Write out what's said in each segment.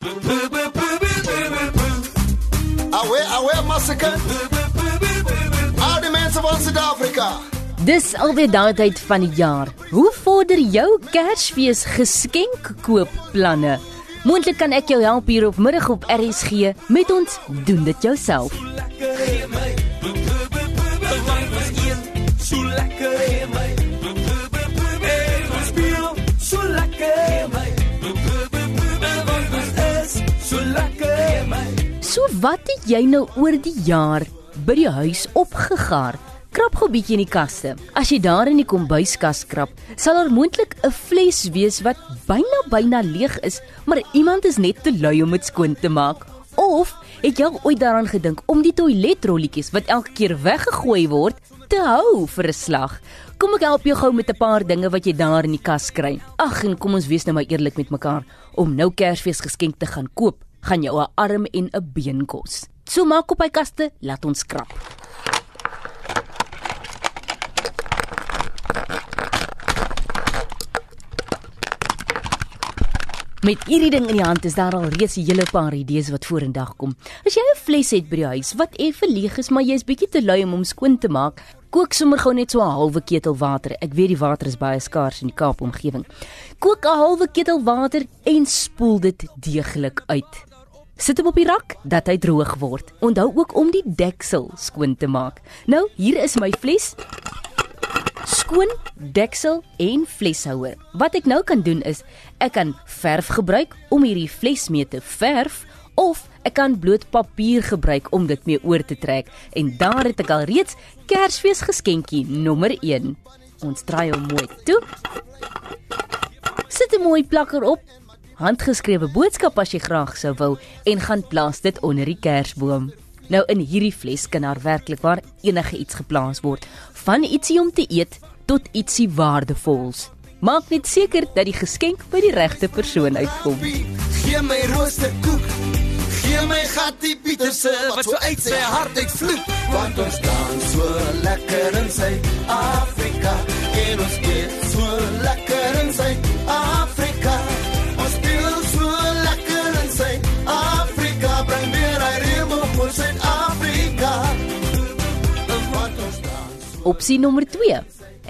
Awe awe massacre. Al die mense van Suid-Afrika. Dis alweer daai tyd van die jaar. Hoe vorder jou Kersfees geskenkkoop-planne? Moontlik kan ek jou help hier op middag op RSG met ons doen dit jouself. So lekker So wat het jy nou oor die jaar by die huis opgegaar? Krap gou bietjie in die kaste. As jy daar in die kombuiskas krap, sal daar moontlik 'n fles wees wat byna byna leeg is, maar iemand is net te lui om dit skoon te maak. Of het jy ooit daaraan gedink om die toiletrolletjies wat elke keer weggegooi word, te hou vir 'n slag? Kom ek help jou gou met 'n paar dinge wat jy daar in die kas kry. Ag, en kom ons wees nou maar eerlik met mekaar. Om nou Kersfees geskenk te gaan koop, gaan jou 'n arm en 'n been kos. So maak op hy kaste, laat ons krap. Met hierdie ding in die hand is daar al reeds 'n hele paar idees wat vorendag kom. As jy 'n fles het by die huis wat effe leeg is, maar jy's bietjie te lui om hom skoon te maak, kook sommer gou net so 'n halwe ketel water. Ek weet die water is baie skaars in die Kaap omgewing. Kook 'n halwe ketel water en spoel dit deeglik uit. Sit hom op die rak dat hy droog word. Onthou ook om die deksel skoon te maak. Nou, hier is my fles skoon deksel en fleshouer. Wat ek nou kan doen is ek kan verf gebruik om hierdie fles mee te verf of ek kan bloot papier gebruik om dit mee oor te trek en daar het ek al reeds Kersfees geskenkie nommer 1. Ons draai hom mooi toe. Sit 'n mooi plakker op. Handgeskrewe boodskap as jy graag sou wou en gaan plaas dit onder die kersboom. Nou in hierdie fles kan daar werklik waar enige iets geplaas word, van ietsie om te eet tot ietsie waardevols. Maak net seker dat die geskenk by die regte persoon uitkom. Gee my roosterkoek. Gee my gattie Pieterse wat so uit sy hart uitvloei. Want ons dans so lekker in Suid-Afrika. Opsie nommer 2.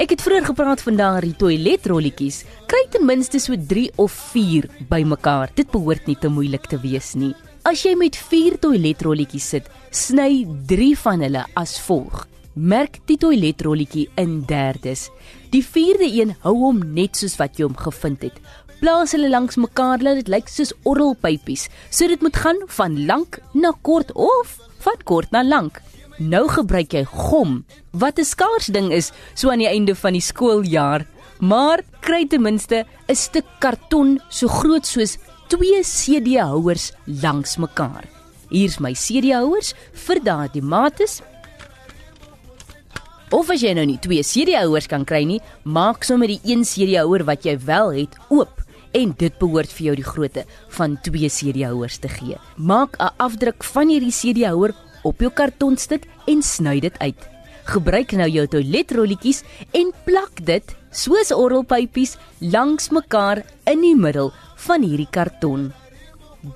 Ek het vroeër gepraat van daardie toiletrolletjies. Kry ten minste so 3 of 4 bymekaar. Dit behoort nie te moeilik te wees nie. As jy met 4 toiletrolletjies sit, sny 3 van hulle as volg. Merk die toiletrolletjie in derdes. Die 4de een hou hom net soos wat jy hom gevind het. Plaas hulle langs mekaar dat dit lyk soos orrelpypies. So dit moet gaan van lank na kort of van kort na lank. Nou gebruik jy gom, wat 'n skaars ding is so aan die einde van die skooljaar. Maar kry ten minste 'n stuk karton so groot soos twee CD-houers langs mekaar. Hier's my CD-houers vir daardie mates. Of as jy nou nie twee CD-houers kan kry nie, maak sommer die een CD-houer wat jy wel het oop en dit behoort vir jou die grootte van twee CD-houers te gee. Maak 'n afdruk van hierdie CD-houer op jou kartonstuk en sny dit uit. Gebruik nou jou toiletrolletjies en plak dit soos orrelpypies langs mekaar in die middel van hierdie karton.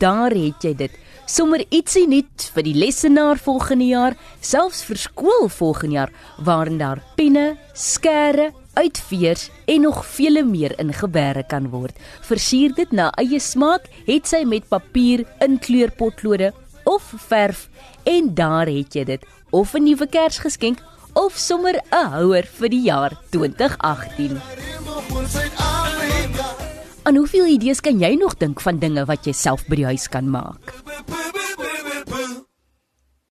Daar het jy dit. Sommer ietsie nuut vir die lessenaar volgende jaar, selfs vir skool volgende jaar, waarin daar penne, skere, uitveers en nog vele meer in geberre kan word. Versier dit na eie smaak, het sy met papier, inkleurpotlode of verf en daar het jy dit. Of 'n nuwe Kersgeskenk of sommer 'n houer vir die jaar 2018. remoe vir Suid-Afrika. Aan hoeveel idees kan jy nog dink van dinge wat jy self by die huis kan maak?